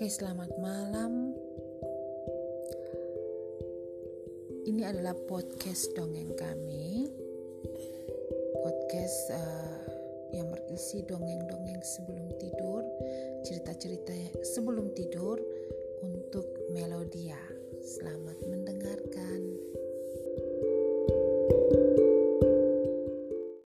Oke, selamat malam. Ini adalah podcast dongeng kami. Podcast uh, yang berisi dongeng-dongeng sebelum tidur, cerita-cerita sebelum tidur untuk Melodia. Selamat mendengarkan. thank you